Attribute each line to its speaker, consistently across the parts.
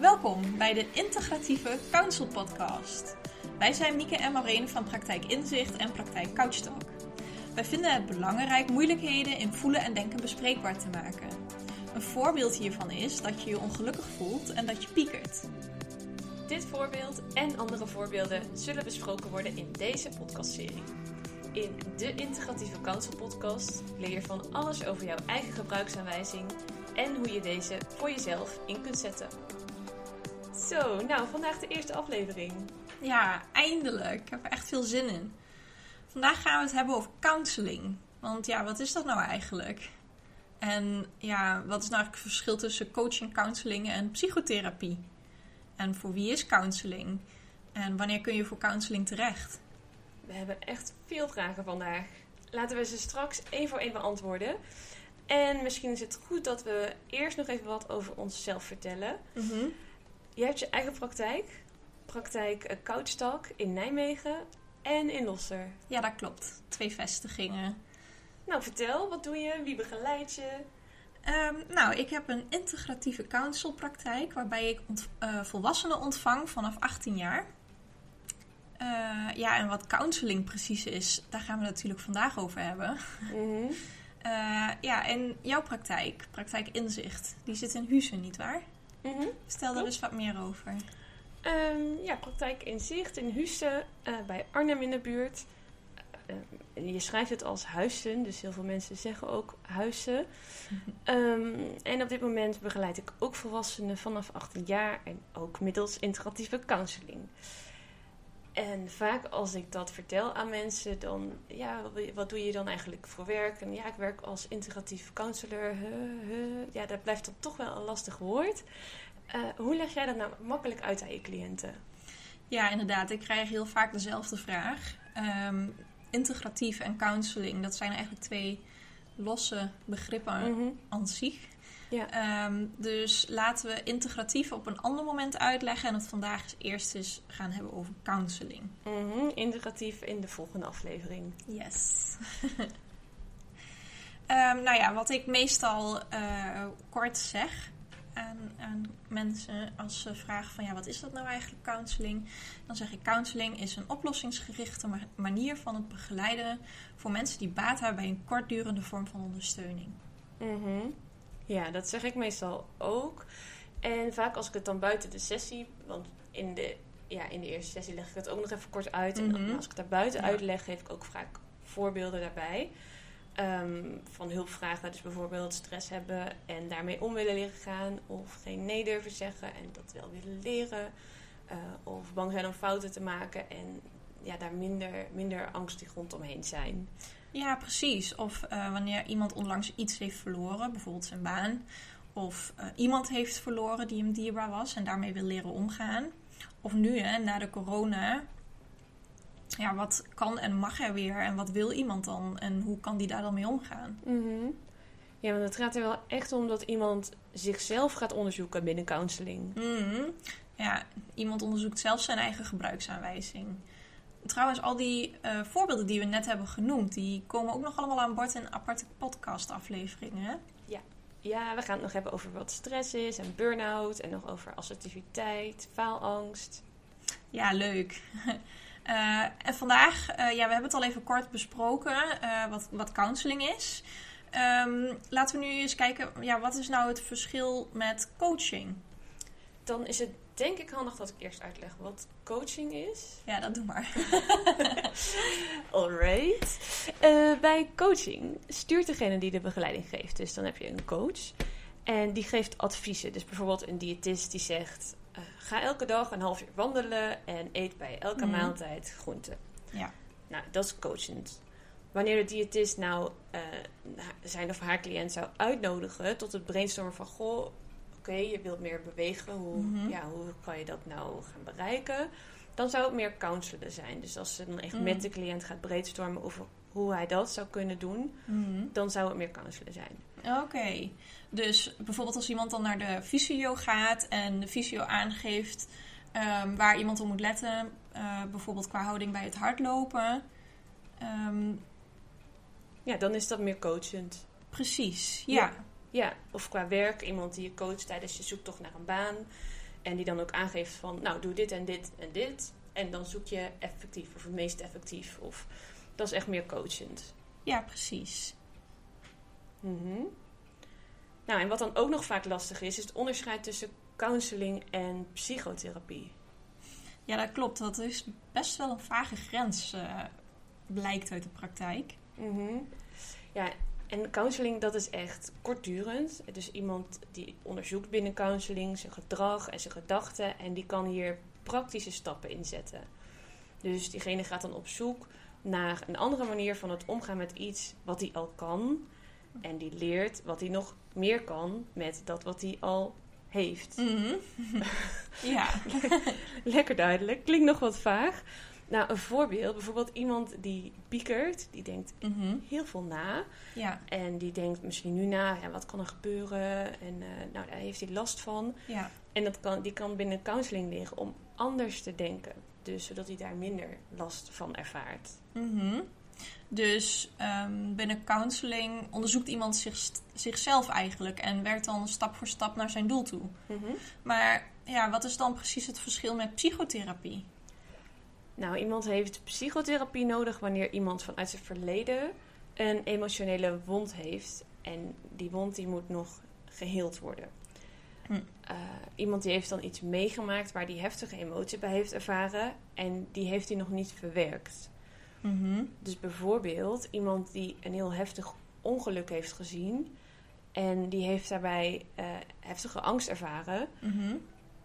Speaker 1: Welkom bij de Integratieve Counsel Podcast. Wij zijn Mieke en Maureen van Praktijk Inzicht en Praktijk Couchtalk. Wij vinden het belangrijk moeilijkheden in voelen en denken bespreekbaar te maken. Een voorbeeld hiervan is dat je je ongelukkig voelt en dat je piekert.
Speaker 2: Dit voorbeeld en andere voorbeelden zullen besproken worden in deze podcastserie. In de Integratieve Counsel Podcast leer je van alles over jouw eigen gebruiksaanwijzing en hoe je deze voor jezelf in kunt zetten. Zo, nou, vandaag de eerste aflevering.
Speaker 1: Ja, eindelijk. Ik heb er echt veel zin in. Vandaag gaan we het hebben over counseling. Want ja, wat is dat nou eigenlijk? En ja, wat is nou eigenlijk het verschil tussen coaching, counseling en psychotherapie? En voor wie is counseling? En wanneer kun je voor counseling terecht?
Speaker 2: We hebben echt veel vragen vandaag. Laten we ze straks één voor één beantwoorden. En misschien is het goed dat we eerst nog even wat over onszelf vertellen.
Speaker 1: Mhm.
Speaker 2: Je hebt je eigen praktijk. Praktijk eh, Couchtalk in Nijmegen en in Losser.
Speaker 1: Ja, dat klopt. Twee vestigingen.
Speaker 2: Nou, vertel, wat doe je? Wie begeleid je?
Speaker 1: Ehm, nou, ik heb een integratieve counselpraktijk waarbij ik ont- eh, volwassenen ontvang vanaf 18 jaar. Eh, ja, en wat counseling precies is, daar gaan we natuurlijk vandaag over hebben.
Speaker 2: Mhm.
Speaker 1: Ja, en jouw praktijk, praktijk Inzicht, die zit in Huizen, nietwaar?
Speaker 2: Mhm.
Speaker 1: Stel daar eens wat meer over.
Speaker 2: Ehm, ja, praktijk in zicht in Husten, eh, bij Arnhem in de buurt. Eh, eh, je schrijft het als Huissen, dus heel veel mensen zeggen ook Huissen. Ehm, en op dit moment begeleid ik ook volwassenen vanaf 18 jaar en ook middels integratieve counseling. En vaak als ik dat vertel aan mensen, dan, ja, wat- doe je dan eigenlijk voor werk? En ja, ik werk als integratief counselor. Huh, huh. Ja, dat blijft dan toch wel een lastig woord. Eh, hoe leg jij dat nou makkelijk uit aan je cliënten?
Speaker 1: Ja, inderdaad. Ik krijg heel vaak dezelfde vraag. Ehm, integratief en counseling, dat zijn eigenlijk twee losse begrippen
Speaker 2: Mhm.
Speaker 1: aan zich.
Speaker 2: Ja.
Speaker 1: Ehm, dus laten we integratief op een ander moment uitleggen en het vandaag eens eerst eens gaan hebben over counseling.
Speaker 2: Mhm, Integratief in de volgende aflevering.
Speaker 1: Yes. Ehm, nou ja, wat ik meestal eh, kort zeg aan, aan mensen als ze vragen van ja, wat is dat nou eigenlijk counseling? Dan zeg ik counseling is een oplossingsgerichte ma- manier van het begeleiden voor mensen die baat hebben bij een kortdurende vorm van ondersteuning.
Speaker 2: Mhm. Ja, dat zeg ik meestal ook. En vaak als ik het dan buiten de sessie, want in de, ja, in de eerste sessie leg ik het ook nog even kort uit. En
Speaker 1: Mhm.
Speaker 2: als ik het daar buiten
Speaker 1: Ja.
Speaker 2: uitleg, geef ik ook vaak voorbeelden daarbij. Ehm, van hulpvragen, dus bijvoorbeeld stress hebben en daarmee om willen leren gaan. Of geen nee durven zeggen en dat wel willen leren. Eh, of bang zijn om fouten te maken en ja, daar minder, minder angstig rondomheen zijn.
Speaker 1: Ja, precies. Of eh, wanneer iemand onlangs iets heeft verloren, bijvoorbeeld zijn baan. Of eh, iemand heeft verloren die hem dierbaar was en daarmee wil leren omgaan. Of nu, hè, na de corona. Ja, wat kan en mag er weer? En wat wil iemand dan? En hoe kan die daar dan mee omgaan?
Speaker 2: Mhm. Ja, want het gaat er wel echt om dat iemand zichzelf gaat onderzoeken binnen counseling.
Speaker 1: Mhm. Ja, iemand onderzoekt zelf zijn eigen gebruiksaanwijzing. Trouwens, al die eh, voorbeelden die we net hebben genoemd, die komen ook nog allemaal aan bod in aparte podcastafleveringen. hè?
Speaker 2: Ja, we gaan het nog hebben over wat stress is en burn-out. En nog over assertiviteit, faalangst.
Speaker 1: Ja, leuk. Eh, en vandaag, eh, ja, we hebben het al even kort besproken, wat, wat counseling is. Ehm, laten we nu eens kijken, ja, wat is nou het verschil met coaching?
Speaker 2: Dan is het denk ik handig dat ik eerst uitleg wat coaching is.
Speaker 1: Ja, dat doe maar.
Speaker 2: Alright. Eh, bij coaching stuurt degene die de begeleiding geeft. Dus dan heb je een coach. En die geeft adviezen. Dus bijvoorbeeld een diëtist die zegt... eh, ga elke dag een half uur wandelen en eet bij elke
Speaker 1: Mhm.
Speaker 2: maaltijd groenten.
Speaker 1: Ja.
Speaker 2: Nou, dat is coachend. Wanneer de diëtist nou eh, zijn of haar cliënt zou uitnodigen tot het brainstormen van... Goh, oké, je wilt meer bewegen. Hoe,
Speaker 1: Mhm.
Speaker 2: ja, hoe kan je dat nou gaan bereiken? Dan zou het meer counselen zijn. Dus als ze dan echt
Speaker 1: Mhm.
Speaker 2: met de cliënt gaat brainstormen over hoe hij dat zou kunnen doen...
Speaker 1: Mhm.
Speaker 2: dan zou het meer counselen zijn.
Speaker 1: Oké, dus bijvoorbeeld als iemand dan naar de fysio gaat en de fysio aangeeft ehm, waar iemand op moet letten, eh, bijvoorbeeld qua houding bij het hardlopen. Ehm,
Speaker 2: Ja, dan is dat meer coachend.
Speaker 1: precies,
Speaker 2: Ja.
Speaker 1: ja.
Speaker 2: Ja, of qua werk, iemand die je coacht tijdens je zoektocht naar een baan. En die dan ook aangeeft van, nou, doe dit en dit en dit. En dan zoek je effectief of het meest effectief. Of dat is echt meer coachend.
Speaker 1: Ja, precies.
Speaker 2: Mhm. Nou, en wat dan ook nog vaak lastig is, is het onderscheid tussen counseling en psychotherapie.
Speaker 1: Ja, dat klopt. Dat is best wel een vage grens, eh, blijkt uit de praktijk.
Speaker 2: Mhm. Ja, en counseling dat is echt kortdurend. Dus iemand die onderzoekt binnen counseling zijn gedrag en zijn gedachten en die kan hier praktische stappen inzetten. Dus diegene gaat dan op zoek naar een andere manier van het omgaan met iets wat hij al kan. En die leert wat hij nog meer kan met dat wat hij al heeft.
Speaker 1: Mhm. ja.
Speaker 2: Lekker duidelijk. Klinkt nog wat vaag. Nou, een voorbeeld. Bijvoorbeeld iemand die piekert. Die denkt
Speaker 1: Mhm.
Speaker 2: heel veel na.
Speaker 1: Ja,
Speaker 2: En die denkt misschien nu na, ja, wat kan er gebeuren? En eh, nou, daar heeft hij last van.
Speaker 1: ja.
Speaker 2: En dat kan, die kan binnen counseling liggen om anders te denken. Dus zodat hij daar minder last van ervaart.
Speaker 1: Mhm. Dus ehm, binnen counseling onderzoekt iemand zich, zichzelf eigenlijk en werkt dan stap voor stap naar zijn doel toe. Maar ja, wat is dan precies het verschil met psychotherapie?
Speaker 2: Nou, iemand heeft psychotherapie nodig wanneer iemand vanuit zijn verleden een emotionele wond heeft. En die wond die moet nog geheeld worden.
Speaker 1: Hm.
Speaker 2: Eh, iemand die heeft dan iets meegemaakt waar die heftige emotie bij heeft ervaren. En die heeft hij nog niet verwerkt.
Speaker 1: Mhm.
Speaker 2: Dus bijvoorbeeld iemand die een heel heftig ongeluk heeft gezien. En die heeft daarbij eh, heftige angst ervaren.
Speaker 1: Mhm.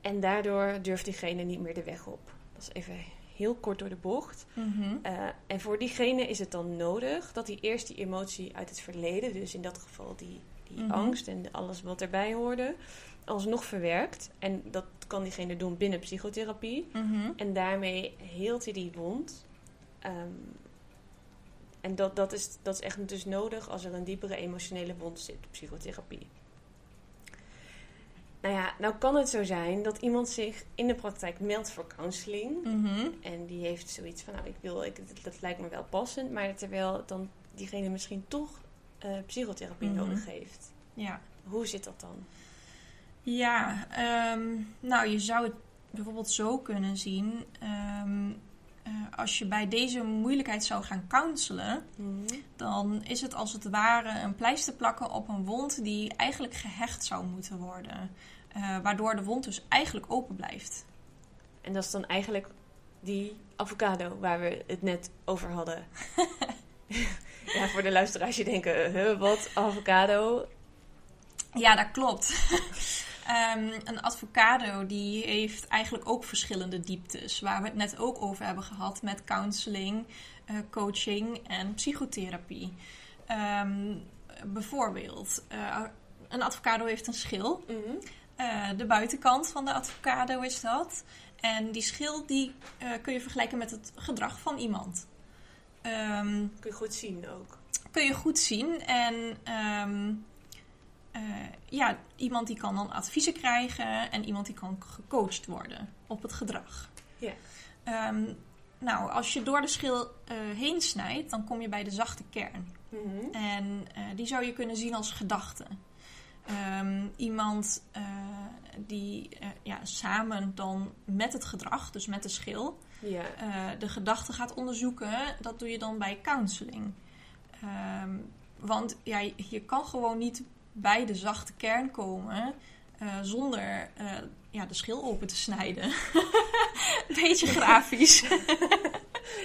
Speaker 2: En daardoor durft diegene niet meer de weg op. Dat is even heel kort door de bocht.
Speaker 1: Mhm.
Speaker 2: Eh, en voor diegene is het dan nodig dat hij eerst die emotie uit het verleden, dus in dat geval die, die
Speaker 1: Mhm.
Speaker 2: angst en alles wat erbij hoorde, alsnog verwerkt. En dat kan diegene doen binnen psychotherapie.
Speaker 1: Mhm.
Speaker 2: En daarmee heelt hij die wond. Ehm, en dat, dat, is, dat is echt dus nodig als er een diepere emotionele wond zit, psychotherapie. Nou ja, nou kan het zo zijn dat iemand zich in de praktijk meldt voor counseling.
Speaker 1: Mhm.
Speaker 2: En die heeft zoiets van, nou, ik wil, ik, dat, dat lijkt me wel passend. Maar terwijl dan diegene misschien toch eh, psychotherapie
Speaker 1: Mhm.
Speaker 2: nodig heeft.
Speaker 1: Ja.
Speaker 2: Hoe zit dat dan?
Speaker 1: Ja, ehm, nou je zou het bijvoorbeeld zo kunnen zien. ehm, eh, als je bij deze moeilijkheid zou gaan counselen, dan is het als het ware een pleister plakken op een wond die eigenlijk gehecht zou moeten worden. Eh, waardoor de wond dus eigenlijk open blijft.
Speaker 2: En dat is dan eigenlijk die avocado waar we het net over hadden. ja, voor de luisteraars die denken, huh, wat, avocado?
Speaker 1: Ja, dat klopt. Ehm, een avocado die heeft eigenlijk ook verschillende dieptes. Waar we het net ook over hebben gehad met counseling, eh, coaching en psychotherapie. Ehm, bijvoorbeeld, eh, een avocado heeft een schil. Eh, de buitenkant van de avocado is dat. En die schil die, kun je vergelijken met het gedrag van iemand. Ehm,
Speaker 2: Kun je goed zien ook.
Speaker 1: kun je goed zien. En eh, ja, iemand die kan dan adviezen krijgen en iemand die kan gecoacht worden op het gedrag.
Speaker 2: Ja.
Speaker 1: Ehm, nou, als je door de schil eh, heen snijdt, dan kom je bij de zachte kern. En eh, die zou je kunnen zien als gedachte. Ehm, iemand die ja, samen dan met het gedrag, dus met de schil,
Speaker 2: Ja.
Speaker 1: de gedachte gaat onderzoeken, dat doe je dan bij counseling. Ehm, want ja, je kan gewoon niet bij de zachte kern komen eh, zonder eh, ja, de schil open te snijden. Beetje grafisch.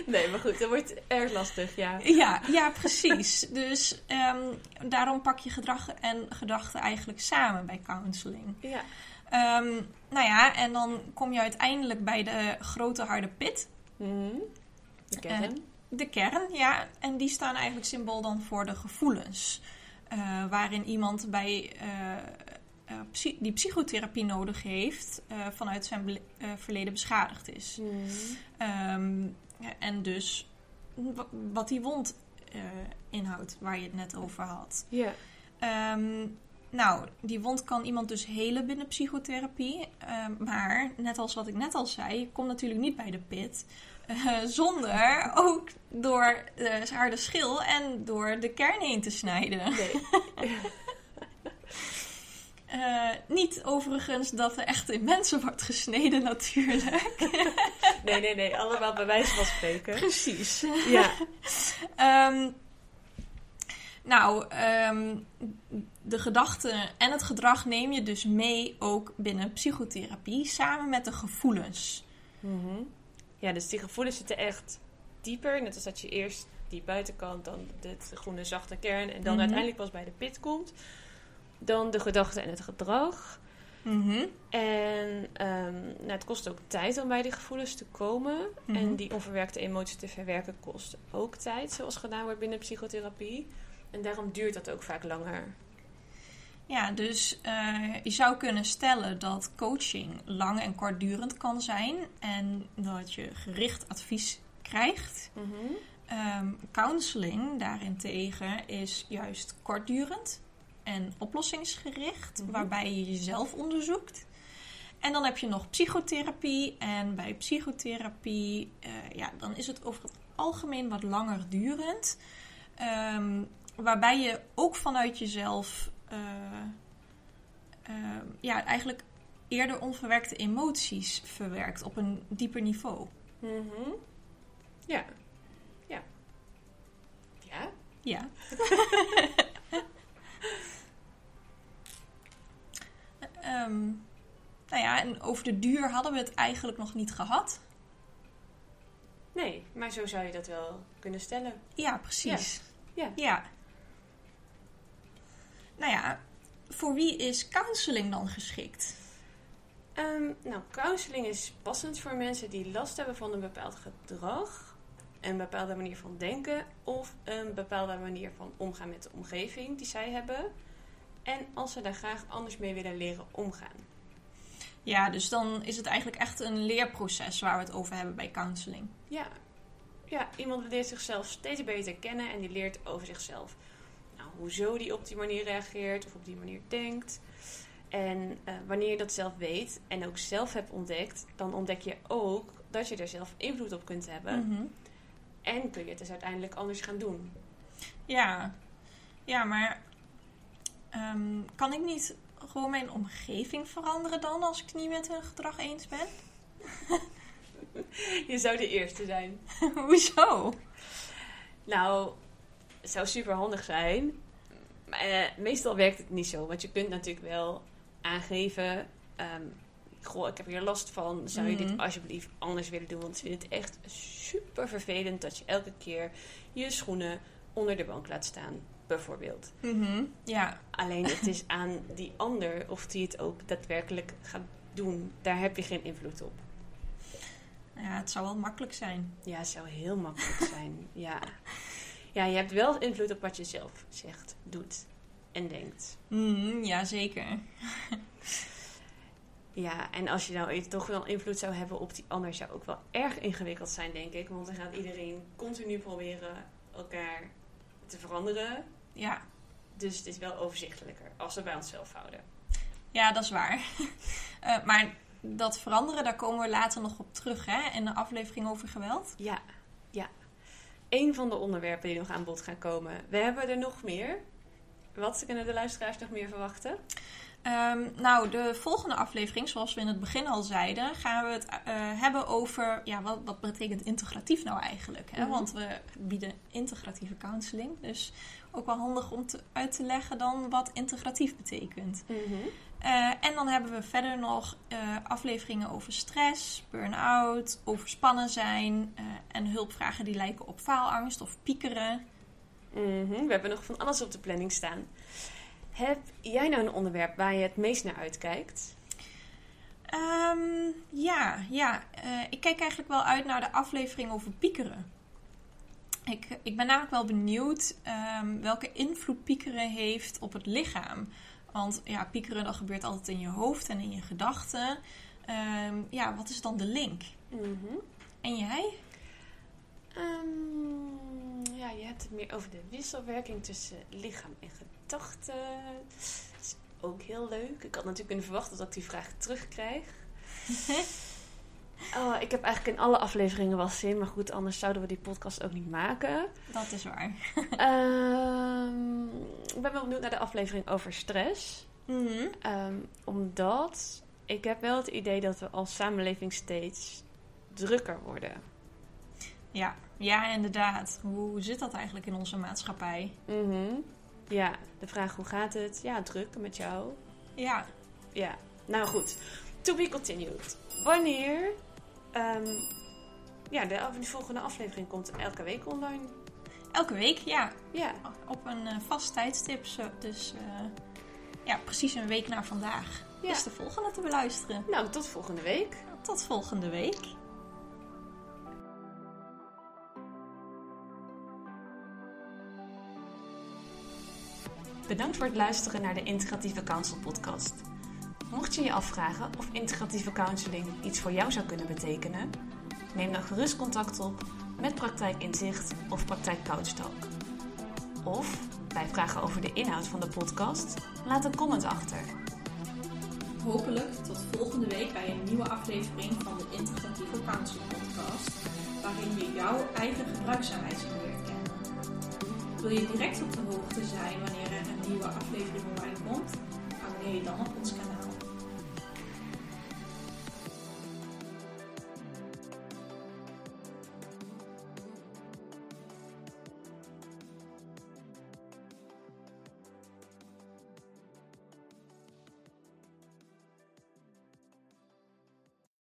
Speaker 2: Nee, maar goed, dat wordt erg lastig, ja.
Speaker 1: ja, ja, precies. Dus ehm, daarom pak je gedrag en gedachten eigenlijk samen bij counseling.
Speaker 2: Ja.
Speaker 1: Ehm, nou ja, en dan kom je uiteindelijk bij de grote harde pit.
Speaker 2: Mhm. De kern.
Speaker 1: De kern, ja. En die staan eigenlijk symbool dan voor de gevoelens. Eh, waarin iemand bij eh, eh, psy- die psychotherapie nodig heeft, vanuit zijn verleden beschadigd is.
Speaker 2: Mhm.
Speaker 1: Ehm, en dus wa- wat die wond inhoudt, waar je het net over had.
Speaker 2: Ja.
Speaker 1: Ehm, nou, die wond kan iemand dus helen binnen psychotherapie. Ehm, maar, net als wat ik net al zei, je komt natuurlijk niet bij de pit. eh, zonder ook door de harde schil en door de kern heen te snijden.
Speaker 2: Nee.
Speaker 1: Eh, niet overigens dat er echt in mensen wordt gesneden natuurlijk.
Speaker 2: Nee, nee, nee. Allemaal bij wijze van spreken.
Speaker 1: Precies.
Speaker 2: Ja.
Speaker 1: Ehm, nou, ehm, de gedachten en het gedrag neem je dus mee ook binnen psychotherapie, samen met de gevoelens.
Speaker 2: Mhm. Ja, dus die gevoelens zitten echt dieper. Net als dat je eerst die buitenkant, dan de groene zachte kern en dan
Speaker 1: Mhm.
Speaker 2: uiteindelijk pas bij de pit komt. Dan de gedachten en het gedrag.
Speaker 1: Mhm.
Speaker 2: En ehm, nou, het kost ook tijd om bij die gevoelens te komen. En die onverwerkte emoties te verwerken kost ook tijd, zoals gedaan wordt binnen psychotherapie. En daarom duurt dat ook vaak langer.
Speaker 1: Ja, dus eh, je zou kunnen stellen dat coaching lang en kortdurend kan zijn en dat je gericht advies krijgt. Ehm, counseling daarentegen is juist kortdurend en oplossingsgericht,
Speaker 2: Mhm.
Speaker 1: waarbij je jezelf onderzoekt. En dan heb je nog psychotherapie. En bij psychotherapie, eh, ja, dan is het over het algemeen wat langer durend. Ehm, waarbij je ook vanuit jezelf, eh, ehm, ja, eigenlijk eerder onverwerkte emoties verwerkt op een dieper niveau.
Speaker 2: Mhm. Ja. Ja. Ja.
Speaker 1: Ja. Ehm, nou ja, en over de duur hadden we het eigenlijk nog niet gehad.
Speaker 2: Nee, maar zo zou je dat wel kunnen stellen.
Speaker 1: Ja, precies.
Speaker 2: Ja.
Speaker 1: Ja. Nou ja, voor wie is counseling dan geschikt?
Speaker 2: Ehm, nou, counseling is passend voor mensen die last hebben van een bepaald gedrag, een bepaalde manier van denken of een bepaalde manier van omgaan met de omgeving die zij hebben. En als ze daar graag anders mee willen leren omgaan.
Speaker 1: Ja, dus dan is het eigenlijk echt een leerproces waar we het over hebben bij counseling.
Speaker 2: Ja, ja iemand leert zichzelf steeds beter kennen en die leert over zichzelf. Hoezo die op die manier reageert of op die manier denkt. En eh, wanneer je dat zelf weet en ook zelf hebt ontdekt, dan ontdek je ook dat je er zelf invloed op kunt hebben.
Speaker 1: Mhm.
Speaker 2: En kun je het dus uiteindelijk anders gaan doen.
Speaker 1: Ja, ja maar ehm, kan ik niet gewoon mijn omgeving veranderen dan als ik het niet met hun gedrag eens ben?
Speaker 2: Je zou de eerste zijn.
Speaker 1: Hoezo?
Speaker 2: Nou, het zou super handig zijn. Eh, meestal werkt het niet zo. Want je kunt natuurlijk wel aangeven. ehm, goh, ik heb hier last van. Zou je
Speaker 1: Mhm.
Speaker 2: dit alsjeblieft anders willen doen? Want ze vinden het echt super vervelend dat je elke keer je schoenen onder de bank laat staan. Bijvoorbeeld.
Speaker 1: Mhm, Ja,
Speaker 2: Alleen het is aan die ander of die het ook daadwerkelijk gaat doen. Daar heb je geen invloed op.
Speaker 1: Ja, het zou wel makkelijk zijn.
Speaker 2: Ja, het zou heel makkelijk zijn. Ja. ja, je hebt wel invloed op wat je zelf zegt, doet en denkt.
Speaker 1: Mm, ja, zeker.
Speaker 2: Ja, en als je nou toch wel invloed zou hebben op die ander, zou ook wel erg ingewikkeld zijn, denk ik. Want dan gaat iedereen continu proberen elkaar te veranderen.
Speaker 1: Ja,
Speaker 2: Dus het is wel overzichtelijker als we bij onszelf houden.
Speaker 1: ja dat is waar. Eh, maar dat veranderen, daar komen we later nog op terug, hè? In de aflevering over geweld.
Speaker 2: Ja, ja. Eén van de onderwerpen die nog aan bod gaan komen. We hebben er nog meer. Wat kunnen de luisteraars nog meer verwachten?
Speaker 1: Ehm, nou, de volgende aflevering, zoals we in het begin al zeiden, gaan we het eh, hebben over ja, wat, wat betekent integratief nou eigenlijk? Hè?
Speaker 2: Mhm.
Speaker 1: Want we bieden integratieve counseling. Dus ook wel handig om te, uit te leggen dan wat integratief betekent. Eh, en dan hebben we verder nog eh, afleveringen over stress, burn-out, overspannen zijn eh, en hulpvragen die lijken op faalangst of piekeren.
Speaker 2: Mhm, We hebben nog van alles op de planning staan. Heb jij nou een onderwerp waar je het meest naar uitkijkt?
Speaker 1: Ehm, ja, ja. Ik kijk eigenlijk wel uit naar de aflevering over piekeren. Ik, ik ben namelijk wel benieuwd ehm, welke invloed piekeren heeft op het lichaam. Want ja, piekeren dat gebeurt altijd in je hoofd en in je gedachten. Ehm, ja, wat is dan de link? En jij?
Speaker 2: Ehm, ja, je hebt het meer over de wisselwerking tussen lichaam en gedachten. Dat is ook heel leuk. Ik had natuurlijk kunnen verwachten dat ik die vraag terugkrijg. Oh, ik heb eigenlijk in alle afleveringen wel zin, maar goed, anders zouden we die podcast ook niet maken.
Speaker 1: Dat is waar.
Speaker 2: Ehm, ik ben wel benieuwd naar de aflevering over stress.
Speaker 1: Mhm.
Speaker 2: Ehm, omdat ik heb wel het idee dat we als samenleving steeds drukker worden.
Speaker 1: Ja, ja, inderdaad. Hoe zit dat eigenlijk in onze maatschappij?
Speaker 2: Mhm. Ja, de vraag hoe gaat het? Ja, druk met jou.
Speaker 1: Ja,
Speaker 2: Ja, nou goed. To be continued. Wanneer? Ehm, ja, de, volgende aflevering komt elke week online.
Speaker 1: elke week, ja.
Speaker 2: Ja,
Speaker 1: Op een eh, vast tijdstip. zo- Dus eh, ja, precies een week na vandaag
Speaker 2: Ja.
Speaker 1: is de volgende te beluisteren.
Speaker 2: nou tot volgende week.
Speaker 1: Tot volgende week.
Speaker 2: Bedankt voor het luisteren naar de Integratieve Counsel podcast. Mocht je je afvragen of integratieve counseling iets voor jou zou kunnen betekenen, neem dan gerust contact op met Praktijk Inzicht of Praktijk Couchtalk. Of bij vragen over de inhoud van de podcast, laat een comment achter.
Speaker 1: Hopelijk tot volgende week bij een nieuwe aflevering van de Integratieve Counsel podcast, waarin je jouw eigen gebruiksaanwijzing leert kennen. Wil je direct op de hoogte zijn wanneer er een nieuwe aflevering online komt? Abonneer je dan op ons kanaal.